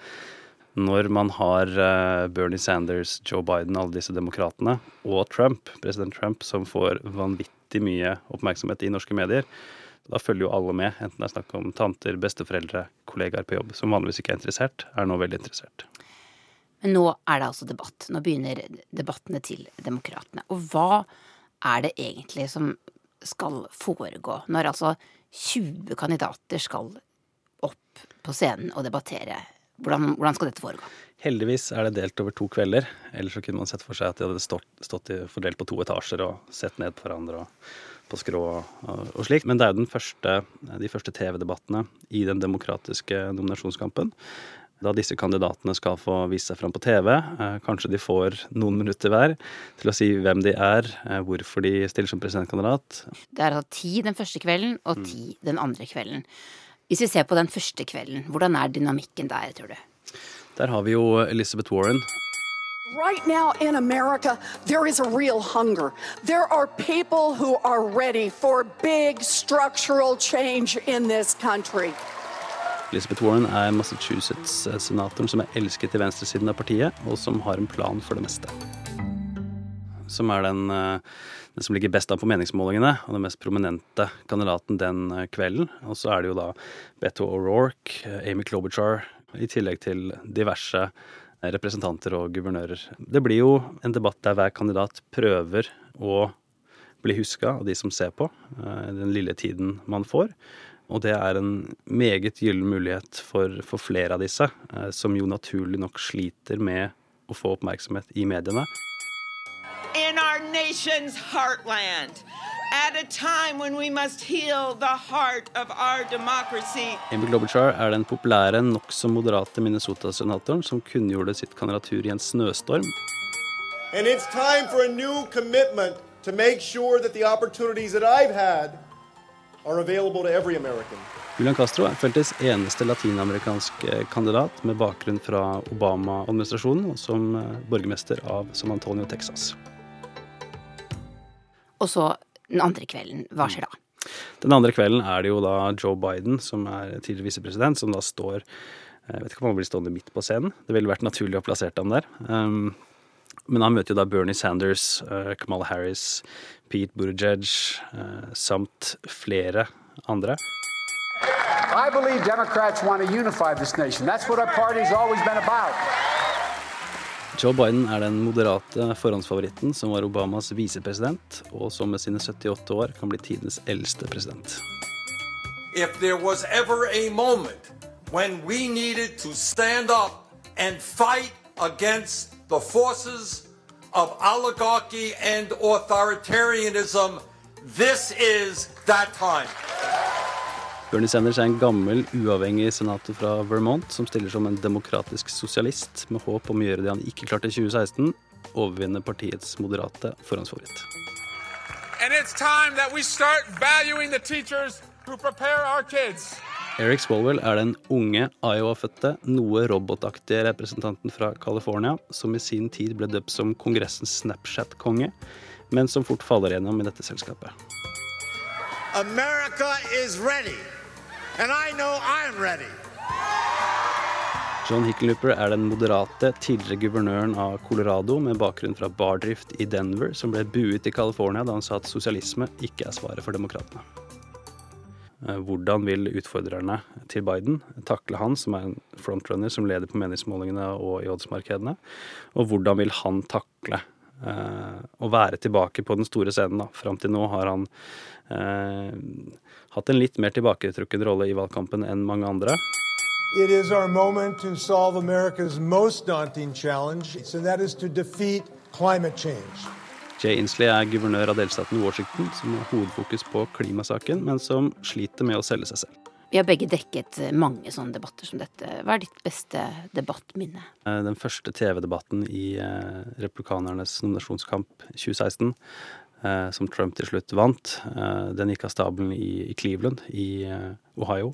når man har eh, Bernie Sanders, Joe Biden, alle disse demokratene, og Trump, president Trump, som får vanvittig mye oppmerksomhet i norske medier, da følger jo alle med, enten det er snakk om tanter, besteforeldre, kollegaer på jobb, som vanligvis ikke er interessert, er nå veldig interessert. Men nå er det altså debatt. Nå begynner debattene til demokratene. Og hva er det egentlig som skal foregå når altså 20 kandidater skal opp på scenen og debattere hvordan, hvordan, skal dette foregå? Heldigvis er det delt over to kvelder. Ellers så kunne man sett for seg at de hadde stått, stått i, fordelt på to etasjer og sett ned på hverandre og på skrå og, slik. Men det er jo første, de første TV-debattene i den demokratiske nominasjonskampen. Da disse kandidatene skal få vise seg fram på TV. Eh, kanskje de får noen minutter hver til å si hvem de er, eh, hvorfor de stiller som presidentkandidat. Det er altså ti den første kvelden og ti mm. den andre kvelden. Hvis vi ser på den første kvelden, hvordan er dynamikken der, tror du? Der har vi jo Elizabeth Warren. Right now in America, there is a real hunger. There are people who are ready for big structural change in this country. Elizabeth Warren er Massachusetts-senatoren som er elsket i venstresiden av partiet, og som har en plan for det meste. Som er den uh, den som ligger best an på meningsmålingene, og den mest prominente kandidaten den eh, kvelden. Og så er det jo da Beto O'Rourke, eh, Amy Klobuchar, i tillegg til diverse eh, representanter og guvernører. Det blir jo en debatt der hver kandidat prøver å bli huska av de som ser på, den lille tiden man får. Og det er en meget gyllen mulighet for, for flere av disse, som jo naturlig nok sliter med å få oppmerksomhet i mediene in our nation's heartland. At a time when we must heal the heart of our democracy. Amy Klobuchar er den populære, nokså moderate Minnesota-senatoren som kunngjorde sitt kandidatur i en snøstorm. And it's time for a new commitment to make sure that the opportunities that I've had are available to every American. Julian Castro er feltets eneste latinamerikanske kandidat med bakgrunn fra Obama-administrasjonen og som eh, borgermester av San Antonio, Texas. Og så den andre kvelden, hva skjer da? Den andre kvelden er det jo da Joe Biden, som er tidligere visepresident, som da står Jeg vet ikke om han blir stående midt på scenen. Det ville vært naturlig å plassere ham der. Um, men han møter jo da Bernie Sanders, uh, Kamala Harris, Pete Buttigieg uh, samt flere andre. I believe Democrats want to unify this nation. That's what our party's always been about. Joe Biden er den moderate forhåndsfavoritten som var Obamas visepresident, og som med sine 78 år kan bli tidenes eldste president. If there was ever a moment when we needed to stand up and fight against the forces of oligarchy and authoritarianism, this is that time. Bernie Sanders er en gammel, uavhengig senator fra Vermont som stiller som en demokratisk sosialist med håp om å gjøre det han ikke klarte i 2016, overvinne partiets moderate forhåndsfavoritt. Eric Swalwell er den unge Iowa-fødte, noe robotaktige representanten fra California som i sin tid ble døpt som kongressens Snapchat-konge, men som fort faller gjennom i dette selskapet. America is ready, and I know I'm ready. John Hickenlooper er den moderate tidligere guvernøren av Colorado med bakgrunn fra bardrift i Denver, som ble buet i California da han sa at sosialisme ikke er svaret for demokratene. Eh, hvordan vil utfordrerne til Biden takle han, som er en frontrunner som leder på meningsmålingene og i oddsmarkedene? Og hvordan vil han takle å være tilbake på den store scenen? da? Fram til nå har han eh, hatt en litt mer tilbaketrukken rolle i valgkampen enn mange andre. It is our moment to solve America's most daunting challenge, so that is to defeat climate change. Jay Inslee er guvernør av delstaten Washington, som har hovedfokus på klimasaken, men som sliter med å selge seg selv. Vi har begge dekket mange sånne debatter som dette. Hva er ditt beste debattminne? Eh, den første TV-debatten i eh, republikanernes nominasjonskamp 2016, eh, som Trump til slutt vant, den gikk av stabelen i Cleveland i Ohio.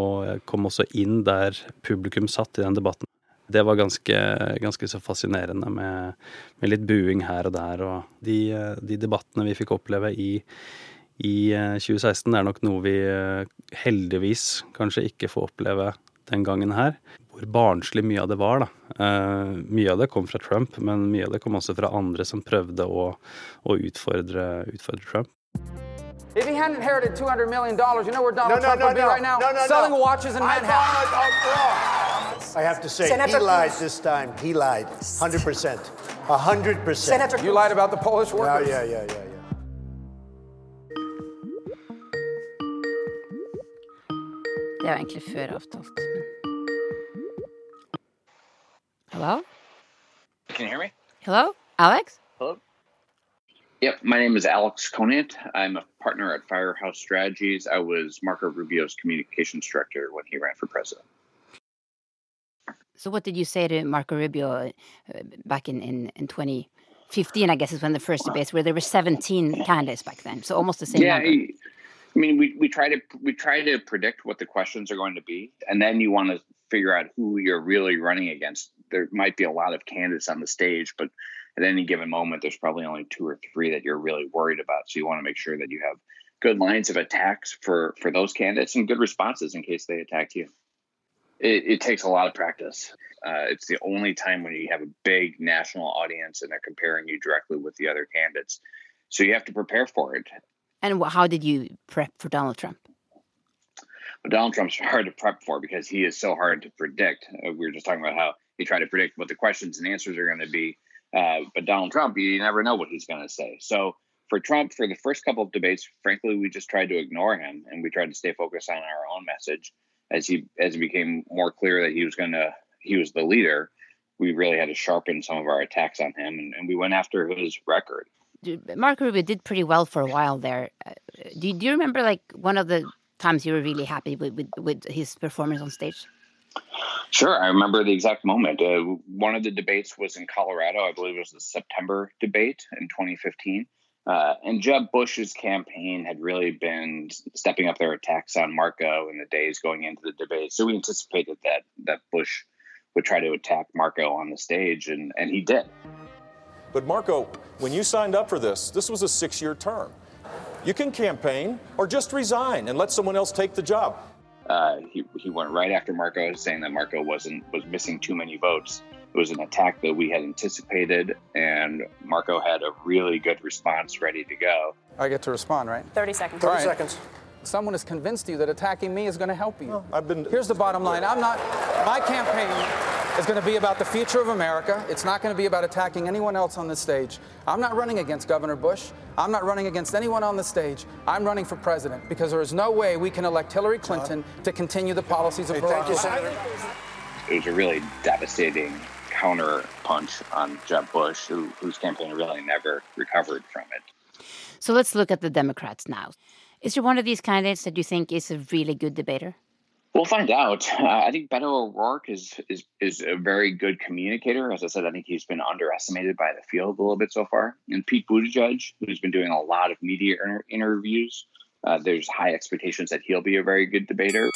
Og jeg kom også inn der publikum satt i den debatten det var ganske, ganske så fascinerende med, med, litt buing her og der. Og de, de debattene vi fikk oppleve i, i 2016, er nok noe vi eh, heldigvis kanskje ikke får oppleve den gangen her. Hvor barnslig mye av det var, da. Uh, mye av det kom fra Trump, men mye av det kom også fra andre som prøvde å, å utfordre, utfordre Trump. If he hadn't inherited $200 million, you know where Donald no, Trump no, would be right now? Selling watches in Manhattan. I have to say, Senator, he lied this time. He lied. 100%. 100%. Senator, you lied about the Polish workers? Yeah, yeah, yeah, yeah. Det var egentlig før avtalt. Hello? Can you hear me? Hello? Alex? Hello? Yep, my name is Alex Conant. I'm a partner at Firehouse Strategies. I was Marco Rubio's communications director when he ran for president. So, what did you say to Marco Rubio uh, back in, in, in 2015? I guess is when the first debates where there were 17 candidates back then, so almost the same yeah, number. I mean, we, we try to we try to predict what the questions are going to be, and then you want to figure out who you're really running against. There might be a lot of candidates on the stage, but at any given moment, there's probably only two or three that you're really worried about. So you want to make sure that you have good lines of attacks for for those candidates and good responses in case they attack you. It, it takes a lot of practice. Uh, it's the only time when you have a big national audience and they're comparing you directly with the other candidates. So you have to prepare for it. And how did you prep for Donald Trump? Well, Donald Trump's hard to prep for because he is so hard to predict. Uh, we were just talking about how he tried to predict what the questions and answers are going to be uh, but Donald Trump, you never know what he's going to say. So for Trump, for the first couple of debates, frankly, we just tried to ignore him and we tried to stay focused on our own message. As he as it became more clear that he was going to he was the leader, we really had to sharpen some of our attacks on him, and, and we went after his record. Mark Rubio did pretty well for a while there. Uh, do, do you remember like one of the times you were really happy with, with, with his performance on stage? Sure, I remember the exact moment. Uh, one of the debates was in Colorado. I believe it was the September debate in 2015. Uh, and Jeb Bush's campaign had really been stepping up their attacks on Marco in the days going into the debate. So we anticipated that that Bush would try to attack Marco on the stage, and, and he did. But Marco, when you signed up for this, this was a six-year term. You can campaign or just resign and let someone else take the job. Uh, he, he went right after Marco, saying that Marco wasn't was missing too many votes. It was an attack that we had anticipated, and Marco had a really good response ready to go. I get to respond, right? 30 seconds. 30 right. seconds. Someone has convinced you that attacking me is going to help you. Well, I've been. Here's the bottom line. I'm not. My campaign is going to be about the future of America. It's not going to be about attacking anyone else on the stage. I'm not running against Governor Bush. I'm not running against anyone on the stage. I'm running for president because there is no way we can elect Hillary Clinton to continue the policies of hey, Barack Obama. It was a really devastating counter punch on Jeb Bush, who, whose campaign really never recovered from it. So let's look at the Democrats now. Is there one of these candidates that you think is a really good debater? We'll find out. Uh, I think Beto O'Rourke is is is a very good communicator. As I said, I think he's been underestimated by the field a little bit so far. And Pete Buttigieg, who's been doing a lot of media inter- interviews, uh, there's high expectations that he'll be a very good debater.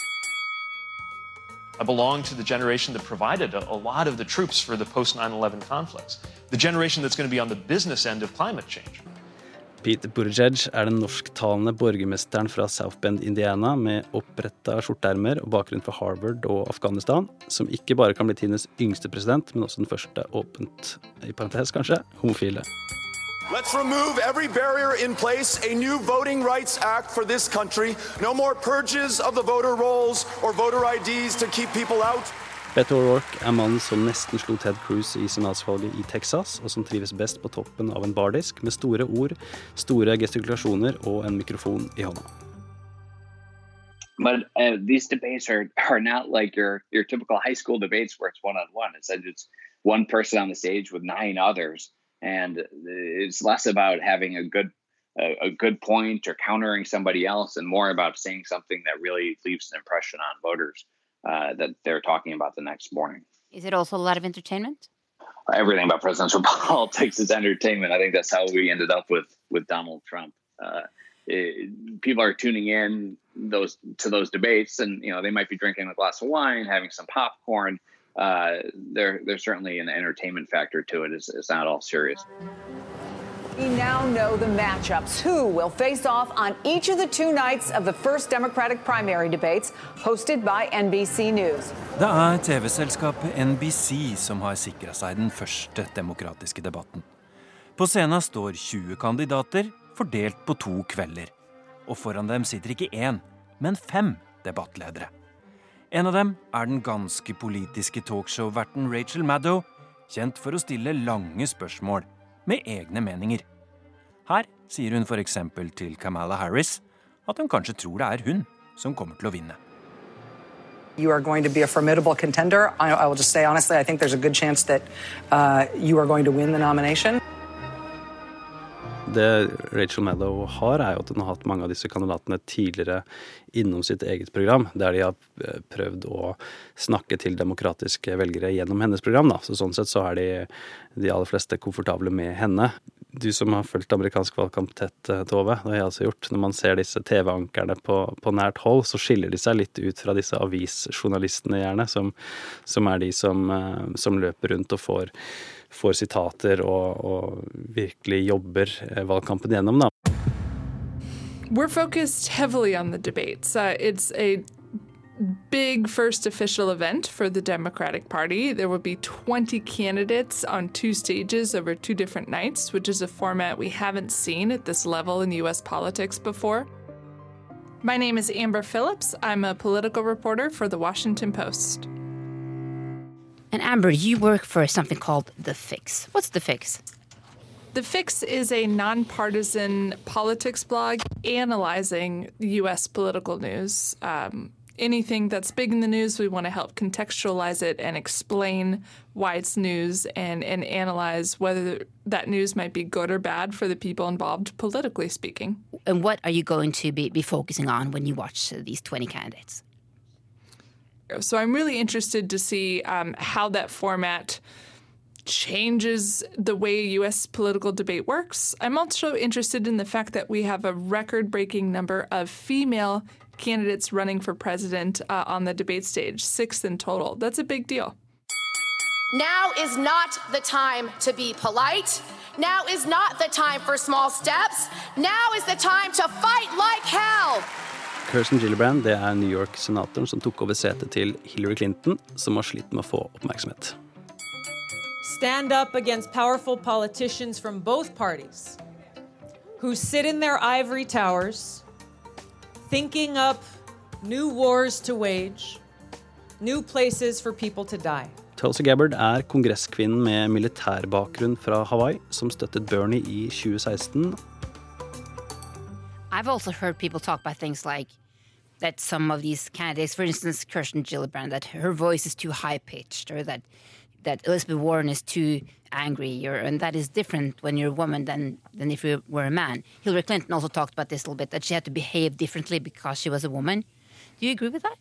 I belong to the generation that provided a, a lot of the troops for the post 9 11 conflicts, the generation that's going to be on the business end of climate change. Pete Buttigieg er den norsktalende borgermesteren fra South Bend, Indiana, med oppretta skjorteermer og bakgrunn fra Harvard og Afghanistan, som ikke bare kan bli tidenes yngste president, men også den første åpent, i parentes kanskje, homofile. Let's remove every barrier in place, a new Voting Rights Act for this country. No more purges of the voter rolls or voter IDs to keep people out. O'Rourke er mannen som nesten slo Ted i senatsvalget i Texas, og som trives best på toppen av en bardisk med store ord, store gestikulasjoner og en mikrofon i hånda. But uh, these debates are, are not like your, your typical high school debates where it's one on one. It's it's one person on the stage with nine others, and it's less about having a good a, a good point or countering somebody else, and more about saying something that really leaves an impression on voters uh, that they're talking about the next morning. Is it also a lot of entertainment? Everything about presidential politics is entertainment. I think that's how we ended up with with Donald Trump. Uh, it, people are tuning in those to those debates, and you know they might be drinking a glass of wine, having some popcorn. Uh, there, there's certainly an entertainment factor to it. It's, it's not all serious. We now know the matchups. Who will face off on each of the two nights of the first Democratic primary debates, hosted by NBC News. Det er TV-selskapet NBC som har sikra seg den første demokratiske debatten. På scenen står 20 kandidater, fordelt på to kvelder. Og foran dem sitter ikke én, men fem debattledere. En av dem er den ganske politiske talkshow-verten Rachel Maddow, kjent for å stille lange spørsmål med egne meninger. Her sier hun f.eks. til Kamala Harris at hun kanskje tror det er hun som kommer til å vinne. You are going to be a formidable contender. I, I will just say honestly, I think there's a good chance that uh, you are going to win the nomination. Det Rachel Maddow har, er jo at hun har hatt mange av disse kandidatene tidligere innom sitt eget program, der de har eh, prøvd å snakke til demokratiske velgere gjennom hennes program. Da. Så sånn sett så er de, de aller fleste komfortable med henne. Du som har fulgt amerikansk valgkamp tett, eh, Tove, det har jeg også gjort. Når man ser disse TV-ankerne på, på, nært hold, så skiller de seg litt ut fra disse avisjournalistene, gjerne, som, som er de som, eh, som løper rundt og får får sitater og, og virkelig jobber valgkampen gjennom, da. We're focused heavily on the debates. Uh, it's a big first official event for the Democratic Party. There will be 20 candidates on two stages over two different nights, which is a format we haven't seen at this level in US politics before. My name is Amber Phillips. I'm a political reporter for the Washington Post. And Amber, you work for something called The Fix. What's The Fix? The Fix is a nonpartisan politics blog analyzing U.S. political news. Um, anything that's big in the news, we want to help contextualize it and explain why it's news and, and analyze whether that news might be good or bad for the people involved, politically speaking. And what are you going to be, be focusing on when you watch these 20 candidates? So I'm really interested to see um, how that format changes the way U.S. political debate works. I'm also interested in the fact that we have a record breaking number of female candidates running for president uh, on the debate stage, six in total. That's a big deal. Now is not the time to be polite. Now is not the time for small steps. Now is the time to fight like hell. Kirsten Gillibrand det er New York-senatoren som tok over setet til Hillary Clinton, som har slitt med å få oppmerksomhet. Stand up against powerful politicians from both parties who sit in their ivory towers, thinking up new wars to wage, new places for people to die. Tulsi Gabbard er kongresskvinnen med militærbakgrunn fra Hawaii som støttet Bernie i 2016 I've also heard people talk about things like that some of these candidates, for instance, Kirsten Gillibrand, that her voice is too high pitched, or that that Elizabeth Warren is too angry, or, and that is different when you're a woman than, than if you were a man. Hillary Clinton also talked about this a little bit, that she had to behave differently because she was a woman. Do you agree with that?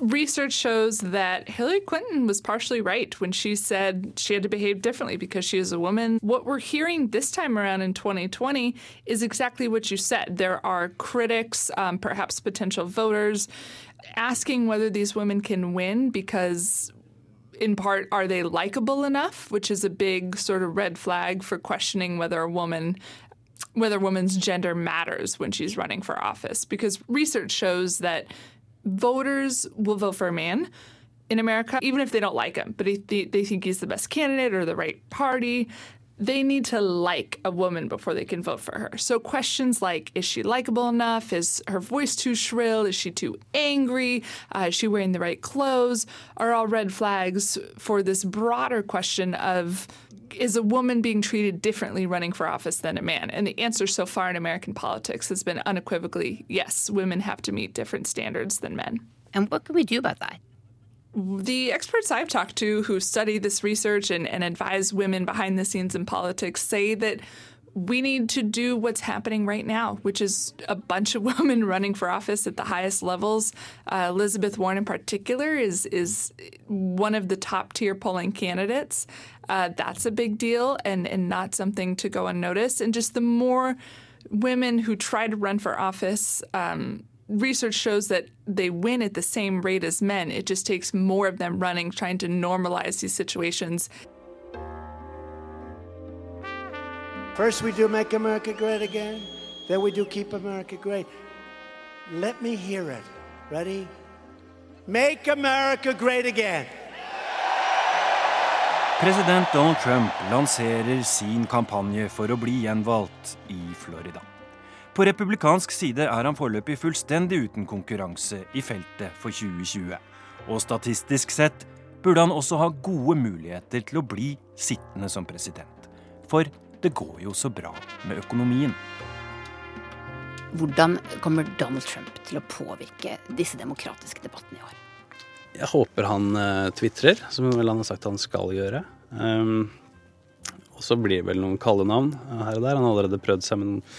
Research shows that Hillary Clinton was partially right when she said she had to behave differently because she is a woman. What we're hearing this time around in 2020 is exactly what you said. There are critics, um, perhaps potential voters, asking whether these women can win because. In part, are they likable enough? Which is a big sort of red flag for questioning whether a woman whether a woman's gender matters when she's running for office because research shows that voters will vote for a man in America, even if they don't like him, but they, they think he's the best candidate or the right party. They need to like a woman before they can vote for her. So, questions like Is she likable enough? Is her voice too shrill? Is she too angry? Uh, is she wearing the right clothes? are all red flags for this broader question of is a woman being treated differently running for office than a man? And the answer so far in American politics has been unequivocally yes, women have to meet different standards than men. And what can we do about that? The experts I've talked to who study this research and, and advise women behind the scenes in politics say that we need to do what's happening right now, which is a bunch of women running for office at the highest levels. Uh, Elizabeth Warren, in particular, is is one of the top tier polling candidates. Uh, that's a big deal, and and not something to go unnoticed. And just the more women who try to run for office. Um, research shows that they win at the same rate as men. It just takes more of them running, trying to normalize these situations. First, we do Make America Great Again. Then we do Keep America Great. Let me hear it. Ready? Make America Great Again. President Donald Trump lanserer sin kampanje for å bli gjenvalgt i Florida. På republikansk side er han foreløpig fullstendig uten konkurranse i feltet for 2020. Og statistisk sett burde han også ha gode muligheter til å bli sittende som president. For det går jo så bra med økonomien. Hvordan kommer Donald Trump til å påvirke disse demokratiske debattene i år? Jeg håper han uh, tvitrer, som vel han har sagt han skal gjøre. Um, og så blir det vel noen kallenavn her og der. Han har allerede prøvd seg med noen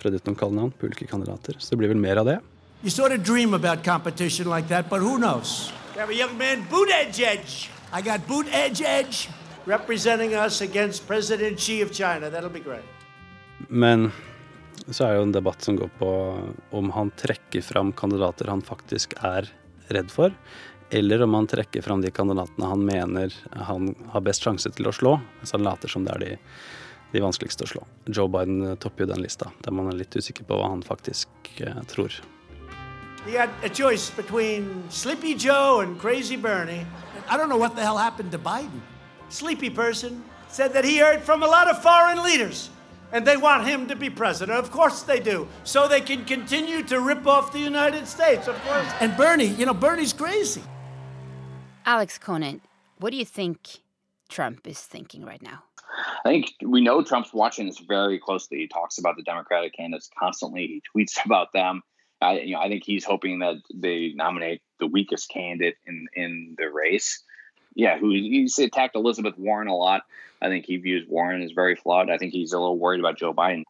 prøvd ut noen kallenavn på ulike kandidater. Så det blir vel mer av det. You sort of dream about competition like that, but who knows? We have a young man, Boot Edge Edge. I got Boot Edge Edge representing us against President Xi of China. That'll be great. Men så er jo en debatt som går på om han trekker fram kandidater han faktisk er redd for, eller om han trekker fram de kandidatene han mener han har best sjanse til å slå, mens han later som det er de de vanskeligste å slå. Joe Biden eh, topper jo den lista, der man er litt usikker på hva han faktisk eh, tror. You had a choice between Sleepy Joe and Crazy Bernie. I don't know what the hell happened to Biden. Sleepy person said that he heard from a lot of foreign leaders and they want him to be president. Of course they do. So they can continue to rip off the United States, of course. And Bernie, you know, Bernie's crazy. Alex Conant, what do you think Trump is thinking right now? I think we know Trump's watching this very closely. He talks about the Democratic candidates constantly. He tweets about them. I, you know, I think he's hoping that they nominate the weakest candidate in in the race. Yeah, who he's attacked Elizabeth Warren a lot. I think he views Warren as very flawed. I think he's a little worried about Joe Biden.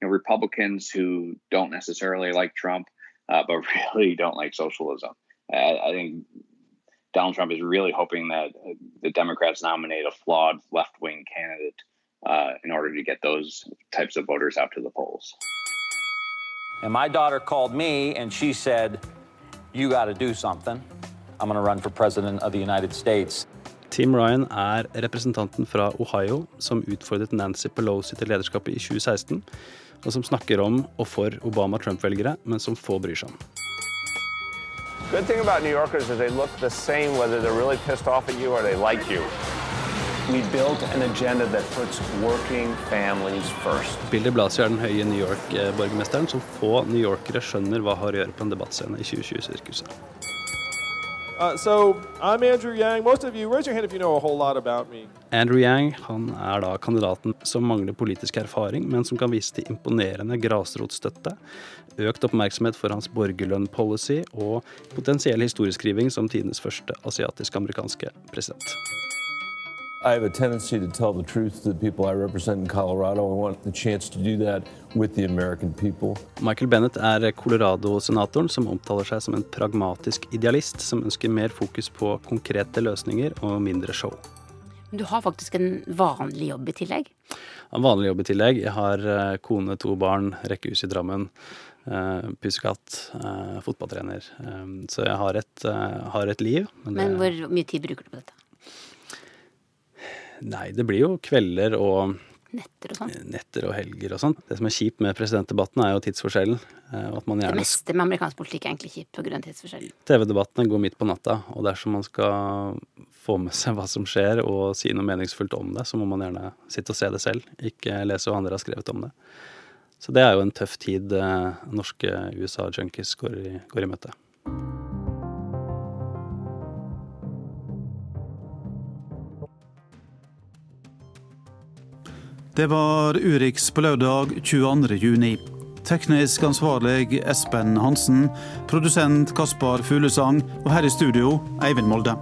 You know, Republicans who don't necessarily like Trump, uh, but really don't like socialism. I, I think Donald Trump is really hoping that the Democrats nominate a flawed left wing candidate uh, in order to get those types of voters out to the polls. And my daughter called me and she said, You got to do something. I'm going to run for president of the United States. Tim Ryan er representanten fra Ohio som utfordret Nancy Pelosi til lederskapet i 2016, og som snakker om og for Obama-Trump-velgere, men som få bryr seg om. Good thing about New Yorkers is they look the same whether they're really pissed off at you or they like you. We built an agenda that puts working families first. Billy Blasio er den høye New York-borgermesteren som få newyorkere skjønner hva har å gjøre på en debattscene i 2020-sirkuset. Uh, so, I'm Andrew Yang. Most of you, raise your hand if you know a whole lot about me. Andrew Yang han er da kandidaten som mangler politisk erfaring, men som kan vise til imponerende grasrotstøtte, økt oppmerksomhet for hans borgerlønn-policy og potensiell historieskriving som tidenes første asiatisk-amerikanske president. I have a tendency to tell the truth to the people I represent in Colorado. I want the chance to do that with the American people. Michael Bennett er Colorado-senatoren som omtaler seg som en pragmatisk idealist som ønsker mer fokus på konkrete løsninger og mindre show. Men du har faktisk en vanlig jobb i tillegg? En vanlig jobb i tillegg. Jeg har eh, kone, to barn, rekkehus i Drammen. Uh, Pussekatt, uh, fotballtrener. Så jeg har et, har et liv. Men, men hvor mye tid bruker du på dette? Nei, det blir jo kvelder og Netter og sånn? Netter og helger og sånn. Det som er kjipt med presidentdebatten, er jo tidsforskjellen. Gjerne... Det meste med amerikansk politikk er egentlig kjipt pga. tidsforskjellen. TV-debattene går midt på natta, og dersom man skal få med seg hva som skjer og si noe meningsfullt om det, så må man gjerne sitte og se det selv, ikke lese hva andre har skrevet om det. Så det er jo en tøff tid eh, norske USA-junkies går, går i møte. Det var Urix på lørdag 22. juni. Teknisk ansvarlig Espen Hansen, produsent Kaspar Fuglesang og her i studio Eivind Molde.